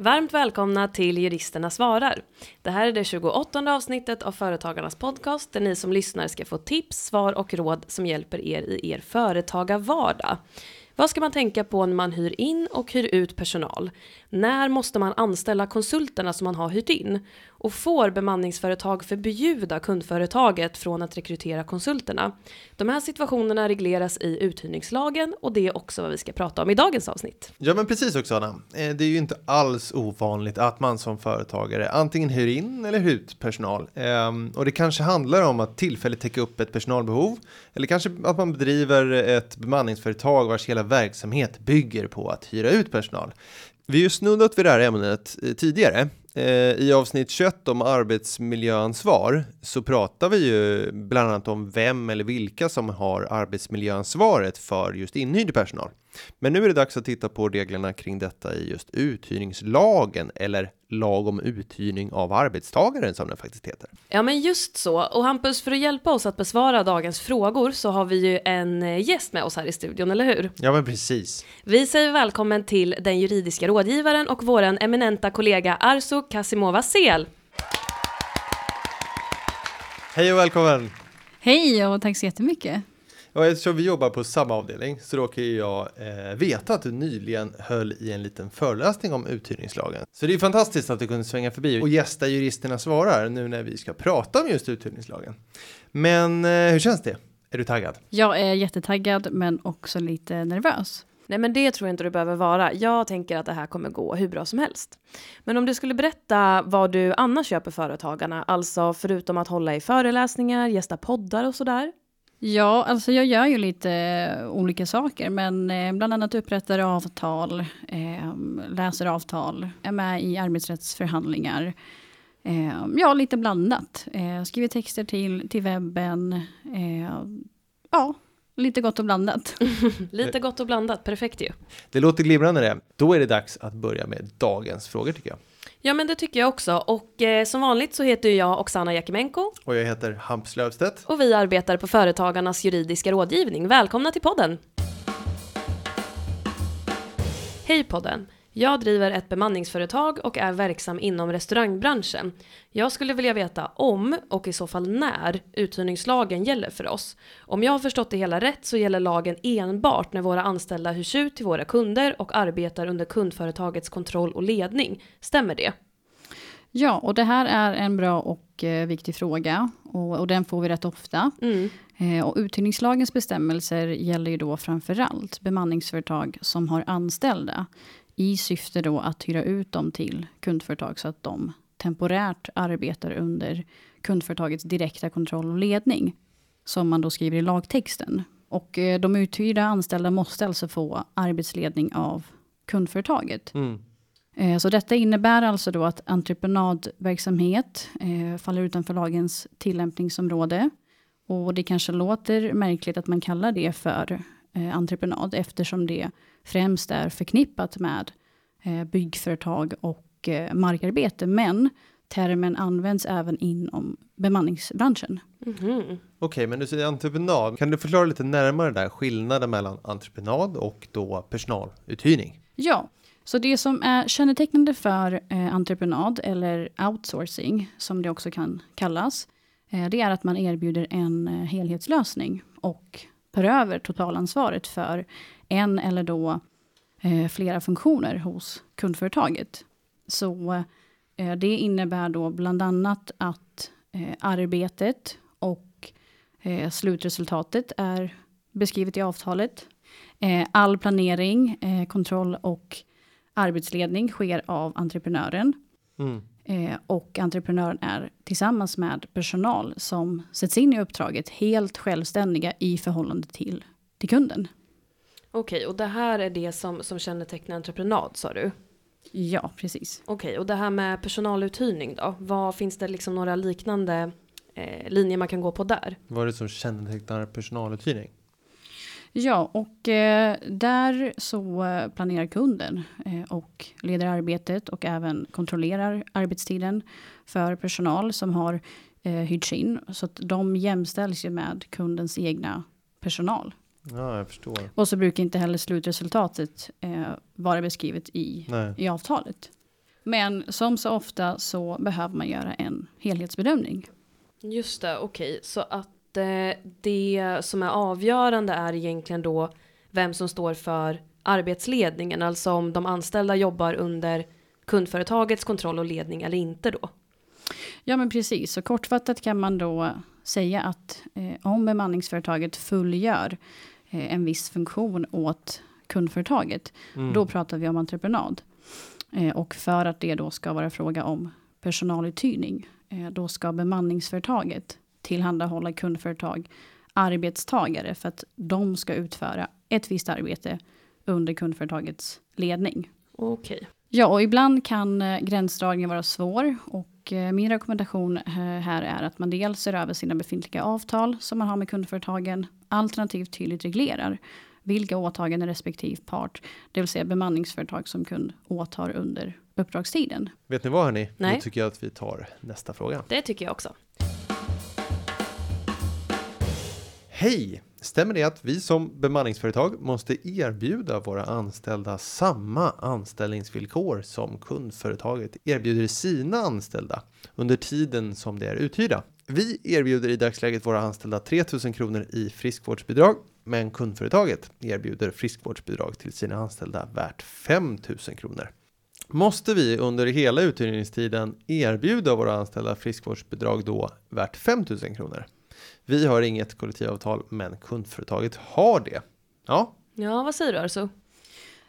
Varmt välkomna till Juristerna svarar. Det här är det 28 avsnittet av Företagarnas podcast där ni som lyssnar ska få tips, svar och råd som hjälper er i er företagarvardag. Vad ska man tänka på när man hyr in och hyr ut personal? När måste man anställa konsulterna som man har hyrt in? Och får bemanningsföretag förbjuda kundföretaget från att rekrytera konsulterna? De här situationerna regleras i uthyrningslagen och det är också vad vi ska prata om i dagens avsnitt. Ja men precis Oksana, eh, det är ju inte alls ovanligt att man som företagare antingen hyr in eller hyr ut personal. Ehm, och det kanske handlar om att tillfälligt täcka upp ett personalbehov eller kanske att man bedriver ett bemanningsföretag vars hela verksamhet bygger på att hyra ut personal. Vi har ju snuddat vid det här ämnet eh, tidigare. Eh, I avsnitt 21 om arbetsmiljöansvar så pratar vi ju bland annat om vem eller vilka som har arbetsmiljöansvaret för just inhyrd personal. Men nu är det dags att titta på reglerna kring detta i just uthyrningslagen eller lag om uthyrning av arbetstagaren som den faktiskt heter. Ja men just så, och Hampus för att hjälpa oss att besvara dagens frågor så har vi ju en eh, gäst med oss här i studion, eller hur? Ja men precis. Vi säger välkommen till den juridiska rådgivaren och våran eminenta kollega Arso Kasimova Sel. Hej och välkommen! Hej och tack så jättemycket. Och eftersom vi jobbar på samma avdelning så råkar jag eh, veta att du nyligen höll i en liten föreläsning om uthyrningslagen. Så det är fantastiskt att du kunde svänga förbi och gästa juristerna svarar nu när vi ska prata om just uthyrningslagen. Men eh, hur känns det? Är du taggad? Jag är jättetaggad men också lite nervös. Nej men det tror jag inte du behöver vara. Jag tänker att det här kommer gå hur bra som helst. Men om du skulle berätta vad du annars köper företagarna, alltså förutom att hålla i föreläsningar, gästa poddar och sådär. Ja, alltså jag gör ju lite eh, olika saker, men eh, bland annat upprättar avtal, eh, läser avtal, är med i arbetsrättsförhandlingar. Eh, ja, lite blandat. Eh, skriver texter till, till webben. Ja, lite gott och blandat. Lite gott och blandat, perfekt ju. Det låter glimrande det. Då är det dags att börja med dagens frågor tycker jag. Ja men det tycker jag också och eh, som vanligt så heter jag Oksana Jakimenko Och jag heter Hampus Löfstedt. och vi arbetar på Företagarnas juridiska rådgivning. Välkomna till podden! Hej podden! Jag driver ett bemanningsföretag och är verksam inom restaurangbranschen. Jag skulle vilja veta om, och i så fall när, uthyrningslagen gäller för oss. Om jag har förstått det hela rätt så gäller lagen enbart när våra anställda hyrs ut till våra kunder och arbetar under kundföretagets kontroll och ledning. Stämmer det? Ja, och det här är en bra och eh, viktig fråga och, och den får vi rätt ofta. Mm. Eh, och uthyrningslagens bestämmelser gäller ju då framför allt bemanningsföretag som har anställda i syfte då att hyra ut dem till kundföretag så att de temporärt arbetar under kundföretagets direkta kontroll och ledning. Som man då skriver i lagtexten. Och eh, de uthyrda anställda måste alltså få arbetsledning av kundföretaget. Mm. Eh, Så detta innebär alltså då att entreprenadverksamhet eh, faller utanför lagens tillämpningsområde. Och det kanske låter märkligt att man kallar det för entreprenad eftersom det främst är förknippat med eh, byggföretag och eh, markarbete. Men termen används även inom bemanningsbranschen. Mhm. Okej, men du säger entreprenad. Kan du förklara lite närmare där skillnaden mellan entreprenad och då personaluthyrning? Ja, så det som är kännetecknande för eh, entreprenad eller outsourcing, som det också kan kallas, eh, det är att man erbjuder en eh, helhetslösning och tar över totalansvaret för en eller då eh, flera funktioner hos kundföretaget. Så eh, det innebär då bland annat att eh, arbetet och eh, slutresultatet är beskrivet i avtalet. Eh, all planering, eh, kontroll och arbetsledning sker av entreprenören. Mm. Eh, och entreprenören är tillsammans med personal som sätts in i uppdraget helt självständiga i förhållande till, till kunden. Okej, och det här är det som, som kännetecknar entreprenad sa du? Ja, precis. Okej, och det här med personaluthyrning då? Vad finns det liksom några liknande eh, linjer man kan gå på där? Vad är det som kännetecknar personaluthyrning? Ja, och eh, där så eh, planerar kunden eh, och leder arbetet och även kontrollerar arbetstiden för personal som har eh, hyrts in. Så att de jämställs ju med kundens egna personal. Ja, jag förstår. Och så brukar inte heller slutresultatet eh, vara beskrivet i, Nej. i avtalet. Men som så ofta så behöver man göra en helhetsbedömning. Just det, okej. Så att det som är avgörande är egentligen då vem som står för arbetsledningen, alltså om de anställda jobbar under kundföretagets kontroll och ledning eller inte då. Ja men precis, så kortfattat kan man då säga att eh, om bemanningsföretaget fullgör eh, en viss funktion åt kundföretaget, Mm. då pratar vi om entreprenad. Eh, och för att det då ska vara fråga om personaluthyrning, eh, då ska bemanningsföretaget tillhandahålla kundföretag arbetstagare för att de ska utföra ett visst arbete under kundföretagets ledning. Okej. Ja, och ibland kan eh, gränsdragningen vara svår och eh, min rekommendation eh, här är att man dels ser över sina befintliga avtal som man har med kundföretagen, alternativt tydligt reglerar vilka åtaganden respektive part, det vill säga bemanningsföretag som kund åtar under uppdragstiden. Vet ni vad hörni? Nej. Nu tycker jag att vi tar nästa fråga. Det tycker jag också. Hej! Stämmer det att vi som bemanningsföretag måste erbjuda våra anställda samma anställningsvillkor som kundföretaget erbjuder sina anställda under tiden som de är uthyrda? Vi erbjuder i dagsläget våra anställda 3000 kronor i friskvårdsbidrag, men kundföretaget erbjuder friskvårdsbidrag till sina anställda värt 5000 kronor. Måste vi under hela uthyrningstiden erbjuda våra anställda friskvårdsbidrag då värt 5000 kronor? Vi har inget kollektivavtal, men kundföretaget har det. Ja, Ja, vad säger du Arso?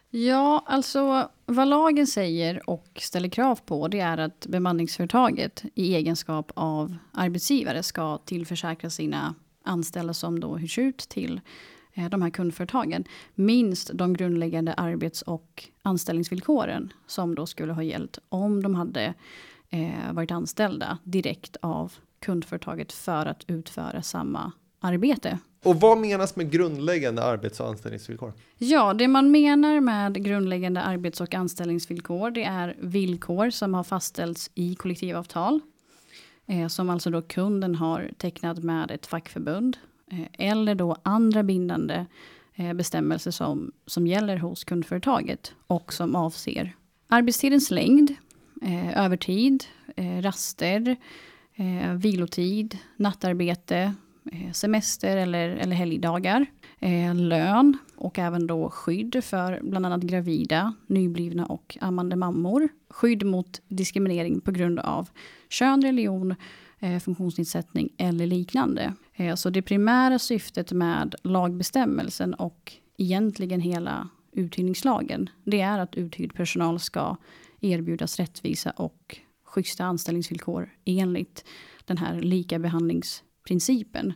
Ja, alltså vad lagen säger och ställer krav på det är att bemanningsföretaget i egenskap av arbetsgivare ska tillförsäkra sina anställda som då hyrs ut till eh, de här kundföretagen minst de grundläggande arbets och anställningsvillkoren som då skulle ha gällt om de hade eh, varit anställda direkt av kundföretaget för att utföra samma arbete. och vad menas med grundläggande arbets och anställningsvillkor? Ja, det man menar med grundläggande arbets och anställningsvillkor, det är villkor som har fastställts i kollektivavtal. Eh, som alltså då kunden har tecknat med ett fackförbund. Eh, eller då andra bindande eh, bestämmelser som, som gäller hos kundföretaget. Och som avser arbetstidens längd, eh, övertid, eh, raster, eh, vilotid, nattarbete, eh, semester eller, eller helgdagar, eh, lön och även då skydd för bland annat gravida, nyblivna och ammande mammor. Skydd mot diskriminering på grund av kön, religion, eh, funktionsnedsättning eller liknande. Eh, så det primära syftet med lagbestämmelsen och egentligen hela uthyrningslagen, det är att uthyrd personal ska erbjudas rättvisa och schyssta anställningsvillkor enligt den här likabehandlingsprincipen.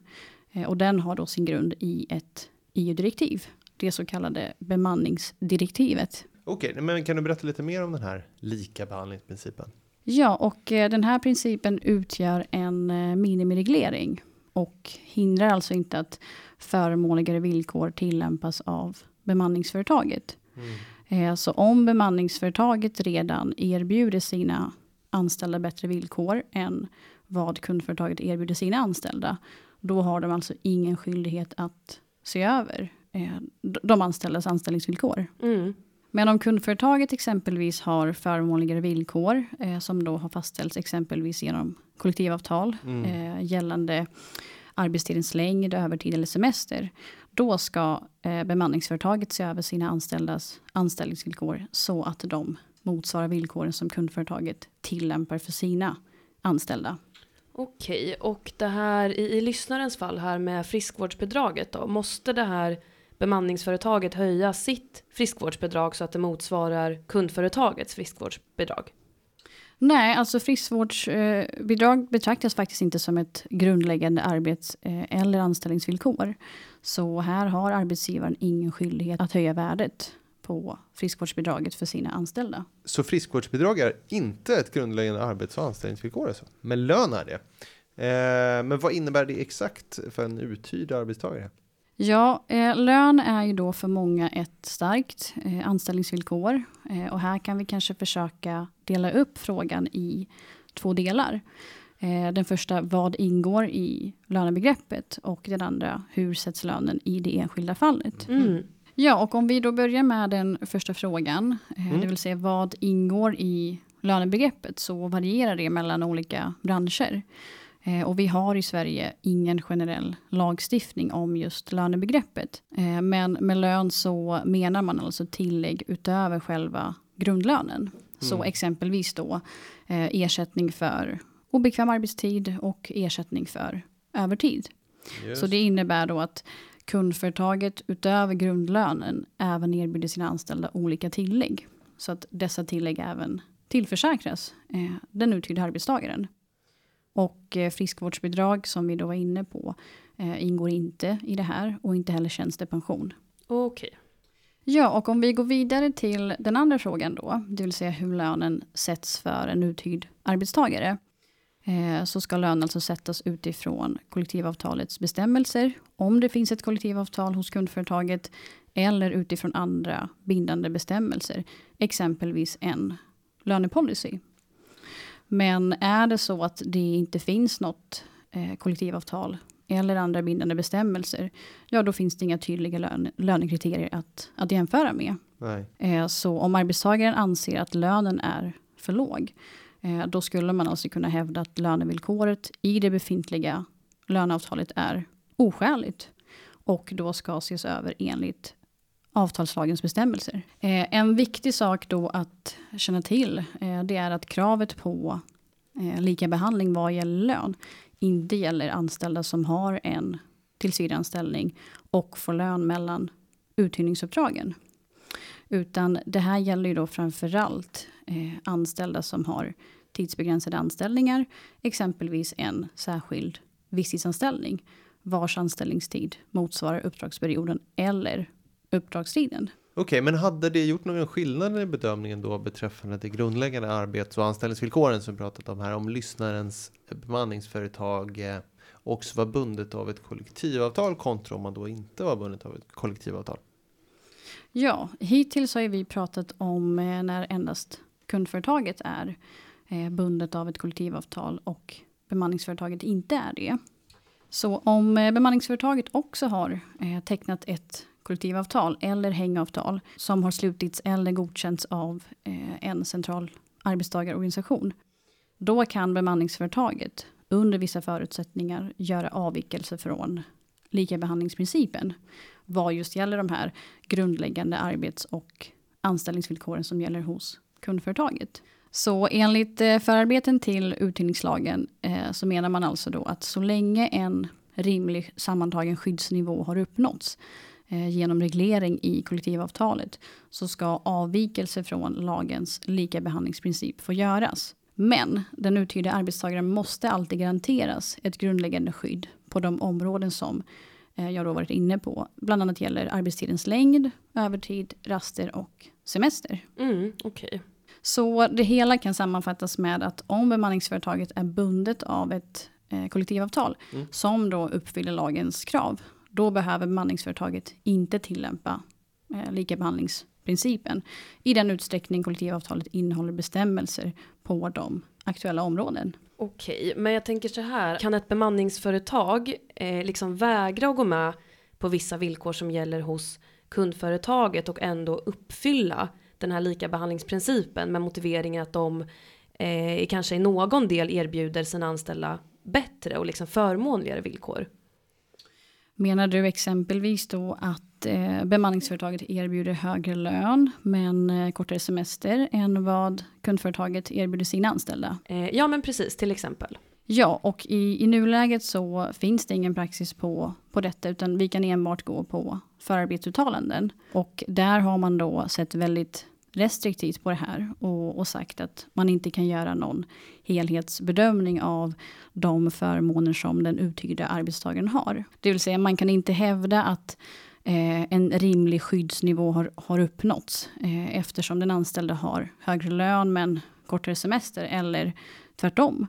Eh, Och den har då sin grund i ett EU-direktiv, det så kallade bemanningsdirektivet. Okej, men kan du berätta lite mer om den här likabehandlingsprincipen? Ja, och eh, den här principen utgör en eh, minimireglering och hindrar alltså inte att förmånligare villkor tillämpas av bemanningsföretaget. Eh, Så om bemanningsföretaget redan erbjuder sina anställda bättre villkor än vad kundföretaget erbjuder sina anställda, då har de alltså ingen skyldighet att se över eh, de anställdas anställningsvillkor. Mm. Men om kundföretaget exempelvis har förmånligare villkor eh, som då har fastställts exempelvis genom kollektivavtal Mm. eh, gällande arbetstidens längd, övertid eller semester. Då ska eh, bemanningsföretaget se över sina anställdas anställningsvillkor så att de motsvarar villkoren som kundföretaget tillämpar för sina anställda. Okej, och det här i, i lyssnarens fall här med friskvårdsbidraget då, måste det här bemanningsföretaget höja sitt friskvårdsbidrag så att det motsvarar kundföretagets friskvårdsbidrag? Nej, alltså friskvårdsbidrag betraktas faktiskt inte som ett grundläggande arbets eh, eller anställningsvillkor. Så här har arbetsgivaren ingen skyldighet att höja värdet på friskvårdsbidraget för sina anställda. Så friskvårdsbidrag är inte ett grundläggande arbets och anställningsvillkor alltså. Men lön är det. Eh, men vad innebär det exakt för en uthyrd arbetstagare? Ja, eh, lön är ju då för många ett starkt eh, anställningsvillkor. Eh, och här kan vi kanske försöka dela upp frågan i två delar. Eh, den första, vad ingår i lönebegreppet? Och den andra, hur sätts lönen i det enskilda fallet? Mm. Ja, och om vi då börjar med den första frågan, eh, Mm. det vill säga vad ingår i lönebegreppet så varierar det mellan olika branscher. Eh, och vi har i Sverige ingen generell lagstiftning om just lönebegreppet. Eh, men med lön så menar man alltså tillägg utöver själva grundlönen. Mm. Så exempelvis då ersättning för obekväm arbetstid och ersättning för övertid. Just. Så det innebär då att kundföretaget utöver grundlönen även erbjuder sina anställda olika tillägg. Så att dessa tillägg även tillförsäkras eh, den uthyrda arbetstagaren. Och eh, friskvårdsbidrag som vi då var inne på eh, ingår inte i det här och inte heller tjänstepension. Okej. Okay. Ja, och om vi går vidare till den andra frågan då, det vill säga hur lönen sätts för en uthyrd arbetstagare. Eh, så ska lönen alltså sättas utifrån kollektivavtalets bestämmelser, om det finns ett kollektivavtal hos kundföretaget, eller utifrån andra bindande bestämmelser, exempelvis en lönepolicy. Men är det så att det inte finns något eh, kollektivavtal eller andra bindande bestämmelser, ja då finns det inga tydliga lön, lönekriterier att, att jämföra med. Eh, så om arbetstagaren anser att lönen är för låg, Eh, då skulle man alltså kunna hävda att lönevillkoret i det befintliga löneavtalet är oskäligt och då ska ses över enligt avtalslagens bestämmelser. Eh, en viktig sak då att känna till eh, det är att kravet på eh, lika behandling vad gäller lön inte gäller anställda som har en tillsvidareanställning och får lön mellan uthyrningsuppdragen. Utan det här gäller ju då framförallt eh, anställda som har tidsbegränsade anställningar, exempelvis en särskild visstidsanställning vars anställningstid motsvarar uppdragsperioden eller uppdragstiden. Okej, okay, men hade det gjort någon skillnad i bedömningen då beträffande det grundläggande arbets och anställningsvillkoren som vi pratat om här, om lyssnarens bemanningsföretag eh, också var bundet av ett kollektivavtal kontra om man då inte var bundet av ett kollektivavtal? Ja, hittills har vi pratat om eh, när endast kundföretaget är eh, bundet av ett kollektivavtal och bemanningsföretaget inte är det. Så om eh, bemanningsföretaget också har tecknat ett kollektivavtal eller hängavtal som har slutits eller godkänts av en central arbetstagarorganisation. Då kan bemanningsföretaget under vissa förutsättningar göra avvikelse från likabehandlingsprincipen vad just gäller de här grundläggande arbets och anställningsvillkoren som gäller hos kundföretaget. Så enligt eh, förarbeten till uthyrningslagen eh, så menar man alltså då att så länge en rimlig sammantagen skyddsnivå har uppnåtts eh, genom reglering i kollektivavtalet så ska avvikelse från lagens likabehandlingsprincip få göras. Men den uthyrde arbetstagaren måste alltid garanteras ett grundläggande skydd på de områden som eh, jag då varit inne på. Bland annat gäller arbetstidens längd, övertid, raster och semester. Mm, okay. Så det hela kan sammanfattas med att om bemanningsföretaget är bundet av ett eh, kollektivavtal mm. som då uppfyller lagens krav då behöver bemanningsföretaget inte tillämpa eh, likabehandlingsprincipen i den utsträckning kollektivavtalet innehåller bestämmelser på de aktuella områden. Okej, men jag tänker så här, kan ett bemanningsföretag eh, liksom vägra att gå med på vissa villkor som gäller hos kundföretaget och ändå uppfylla den här likabehandlingsprincipen med motiveringen att de eh, kanske i någon del erbjuder sina anställda bättre och liksom förmånligare villkor? Menar du exempelvis då att eh, bemanningsföretaget erbjuder högre lön men eh, kortare semester än vad kundföretaget erbjuder sina anställda? Eh, ja men precis, till exempel. Ja, och i, i nuläget så finns det ingen praxis på, på detta utan vi kan enbart gå på förarbetsuttalanden. Och där har man då sett väldigt restriktivt på det här och, och, sagt att man inte kan göra någon helhetsbedömning av de förmåner som den uthyrda arbetstagaren har. Det vill säga man kan inte hävda att eh, en rimlig skyddsnivå har, har uppnåtts eh, eftersom den anställde har högre lön men kortare semester eller tvärtom.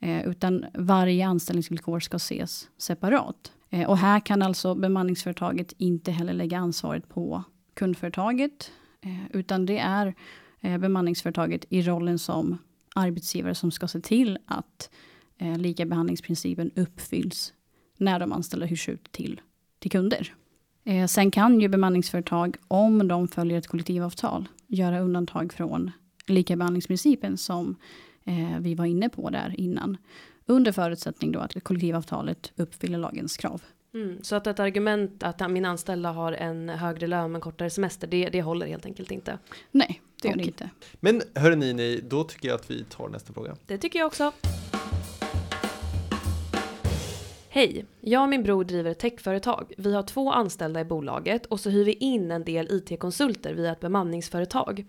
Eh, utan varje anställningsvillkor ska ses separat. Eh, och här kan alltså bemanningsföretaget inte heller lägga ansvaret på kundföretaget Eh, utan det är eh, bemanningsföretaget i rollen som arbetsgivare som ska se till att eh, likabehandlingsprincipen uppfylls när de anställda hyrs ut till, till kunder sen kan ju bemanningsföretag, om de följer ett kollektivavtal, göra undantag från likabehandlingsprincipen som eh, vi var inne på där innan. Under förutsättning då att kollektivavtalet uppfyller lagens krav. Mm, så att ett argument att min anställda har en högre lön men kortare semester, det, det håller helt enkelt inte. Nej, det gör det inte. Men hörni, ni, då tycker jag att vi tar nästa fråga. Det tycker jag också. Hej, jag och min bror driver ett techföretag. Vi har två anställda i bolaget och så hyr vi in en del IT-konsulter via ett bemanningsföretag.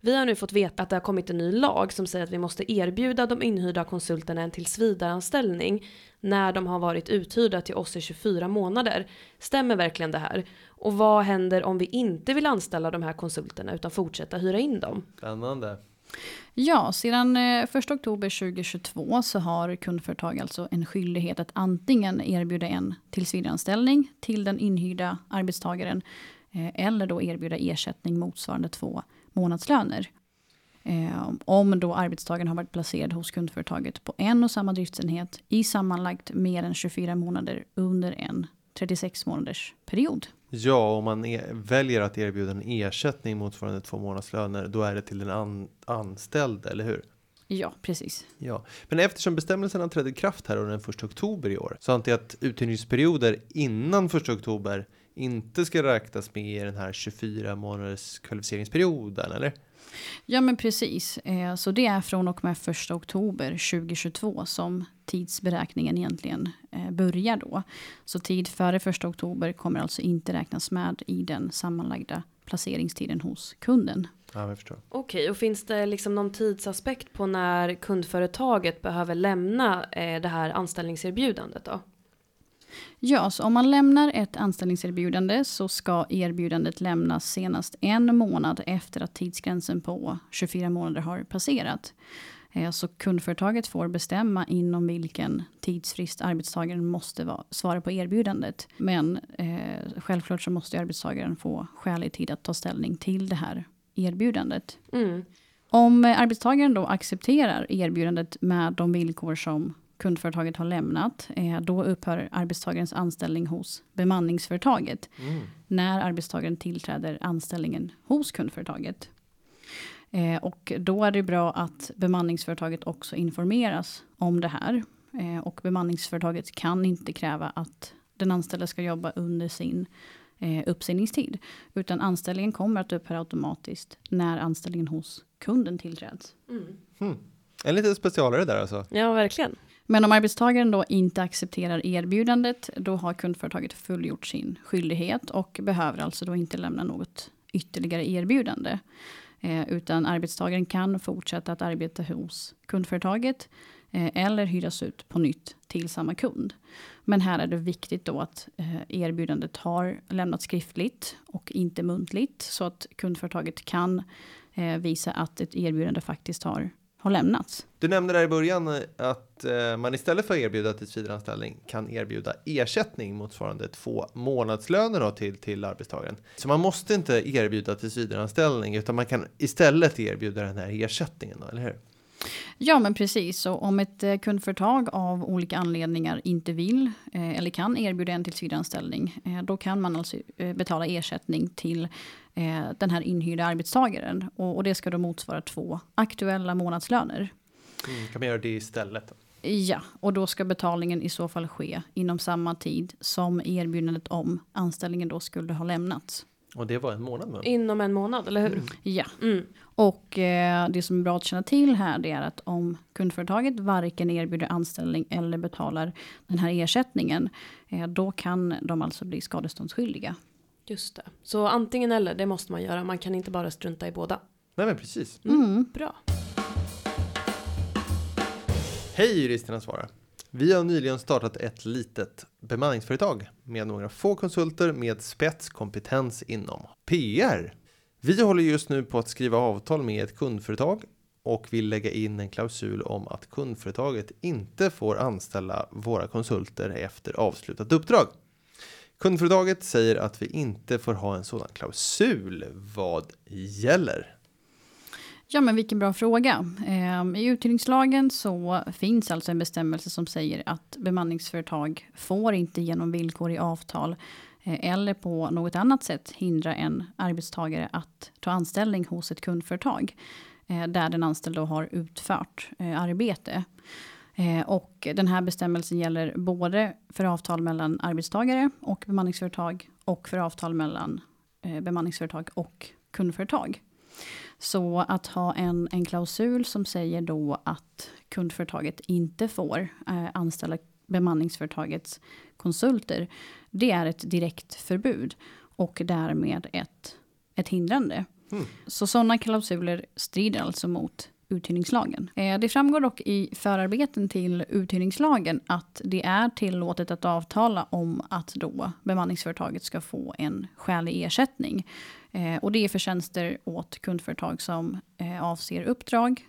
Vi har nu fått veta att det har kommit en ny lag som säger att vi måste erbjuda de inhyrda konsulterna en tillsvidareanställning när de har varit uthyrda till oss i 24 månader. Stämmer verkligen det här? Och vad händer om vi inte vill anställa de här konsulterna utan fortsätta hyra in dem? Spännande. Ja, sedan eh, 1 oktober 2022 så har kundföretag alltså en skyldighet att antingen erbjuda en tillsvidareanställning till den inhyrda arbetstagaren eh, eller då erbjuda ersättning motsvarande två månadslöner. Eh, om då arbetstagaren har varit placerad hos kundföretaget på en och samma driftsenhet i sammanlagt mer än 24 månader under en 36 månaders period. Ja, om man e- väljer att erbjuda en ersättning motsvarande två månadslöner, då är det till den an- anställde, eller hur? Ja, precis. Ja, men eftersom bestämmelserna trädde i kraft här den 1 oktober i år, så antar jag att uthyrningsperioder innan 1 oktober inte ska räknas med i den här 24 månaders kvalificeringsperioden, eller? Ja men precis. Eh, Så det är från och med 1 oktober 2022 som tidsberäkningen egentligen eh, börjar då. Så tid före 1 oktober kommer alltså inte räknas med i den sammanlagda placeringstiden hos kunden. Ja, jag förstår. Okej, och finns det liksom någon tidsaspekt på när kundföretaget behöver lämna eh, det här anställningserbjudandet då? Ja, så om man lämnar ett anställningserbjudande så ska erbjudandet lämnas senast en månad efter att tidsgränsen på 24 månader har passerat. Eh, Så kundföretaget får bestämma inom vilken tidsfrist arbetstagaren måste vara, svara på erbjudandet. Men eh, självklart så måste arbetstagaren få skälig tid att ta ställning till det här erbjudandet. Mm. Om eh, arbetstagaren då accepterar erbjudandet med de villkor som kundföretaget har lämnat, eh, då upphör arbetstagarens anställning hos bemanningsföretaget Mm. när arbetstagaren tillträder anställningen hos kundföretaget. Eh, och då är det bra att bemanningsföretaget också informeras om det här. Eh, och bemanningsföretaget kan inte kräva att den anställde ska jobba under sin eh, uppsägningstid. Utan anställningen kommer att upphöra automatiskt när anställningen hos kunden tillträds. Mm. En liten specialare där alltså. Ja, verkligen. Men om arbetstagaren då inte accepterar erbjudandet, då har kundföretaget fullgjort sin skyldighet och behöver alltså då inte lämna något ytterligare erbjudande. Eh, utan arbetstagaren kan fortsätta att arbeta hos kundföretaget eh, eller hyras ut på nytt till samma kund. Men här är det viktigt då att eh, erbjudandet har lämnats skriftligt och inte muntligt så att kundföretaget kan eh, visa att ett erbjudande faktiskt har, har lämnats. Du nämnde där i början eh, att eh, man istället för att erbjuda tillsvidareanställning kan erbjuda ersättning motsvarande två månadslöner då till, till arbetstagaren. Så man måste inte erbjuda tillsvidareanställning utan man kan istället erbjuda den här ersättningen, då, eller hur? Ja, men precis. Så om ett eh, kundföretag av olika anledningar inte vill eh, eller kan erbjuda en tillsvidareanställning, eh, då kan man alltså betala ersättning till den här inhyrda arbetstagaren. Och, och det ska då motsvara två aktuella månadslöner. Mm, kan man göra det istället? Ja, och då ska betalningen i så fall ske inom samma tid som erbjudandet om anställningen då skulle ha lämnats. Och det var en månad med. Inom en månad, eller hur? Ja, Mm. Och eh, det som är bra att känna till här det är att om kundföretaget varken erbjuder anställning eller betalar den här ersättningen, eh, då kan de alltså bli skadeståndsskyldiga. Just det. Så antingen eller, det måste man göra. Man kan inte bara strunta i båda. Nej men precis. Mm. Bra. Hej juristerna svarar. Vi har nyligen startat ett litet bemanningsföretag med några få konsulter med spetskompetens inom PR. Vi håller just nu på att skriva avtal med ett kundföretag och vill lägga in en klausul om att kundföretaget inte får anställa våra konsulter efter avslutat uppdrag. Kundföretaget säger att vi inte får ha en sådan klausul. Vad gäller? Ja, men vilken bra fråga. Ehm, I uthyrningslagen så finns alltså en bestämmelse som säger att bemanningsföretag får inte genom villkor i avtal eh, eller på något annat sätt hindra en arbetstagare att ta anställning hos ett kundföretag. Eh, där den anställde har utfört eh, arbete. Och den här bestämmelsen gäller både för avtal mellan arbetstagare och bemanningsföretag och för avtal mellan bemanningsföretag och kundföretag. Så att ha en, en klausul som säger då att kundföretaget inte får eh, anställa bemanningsföretagets konsulter, det är ett direkt förbud och därmed ett, ett hindrande. Mm. Så sådana klausuler strider alltså mot uthyrningslagen. Eh, det framgår dock i förarbeten till uthyrningslagen att det är tillåtet att avtala om att då bemanningsföretaget ska få en skälig ersättning. Eh, och det är för tjänster åt kundföretag som eh, avser uppdrag,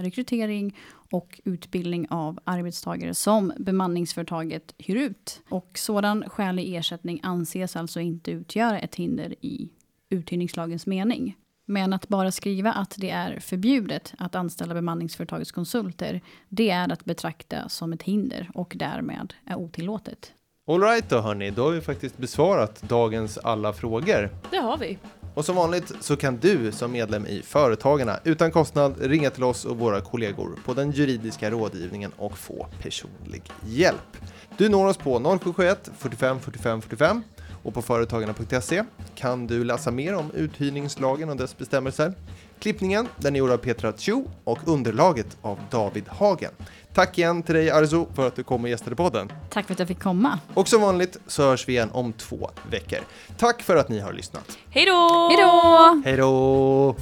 rekrytering och utbildning av arbetstagare som bemanningsföretaget hyr ut. Och sådan skälig ersättning anses alltså inte utgöra ett hinder i uthyrningslagens mening. Men att bara skriva att det är förbjudet att anställa bemanningsföretagets konsulter, det är att betrakta som ett hinder och därmed är otillåtet. Alright då hörni, då har vi faktiskt besvarat dagens alla frågor. Det har vi. Och som vanligt så kan du som medlem i Företagarna utan kostnad ringa till oss och våra kollegor på den juridiska rådgivningen och få personlig hjälp. Du når oss på 0771 45 45 45 och på företagarna.se kan du läsa mer om uthyrningslagen och dess bestämmelser. Klippningen den är gjord av Petra Tjo och underlaget av David Hagen. Tack igen till dig Arzo för att du kom och gästade podden. Tack för att jag fick komma. Och som vanligt så hörs vi igen om två veckor. Tack för att ni har lyssnat. Hej då! Hej då! Hej då!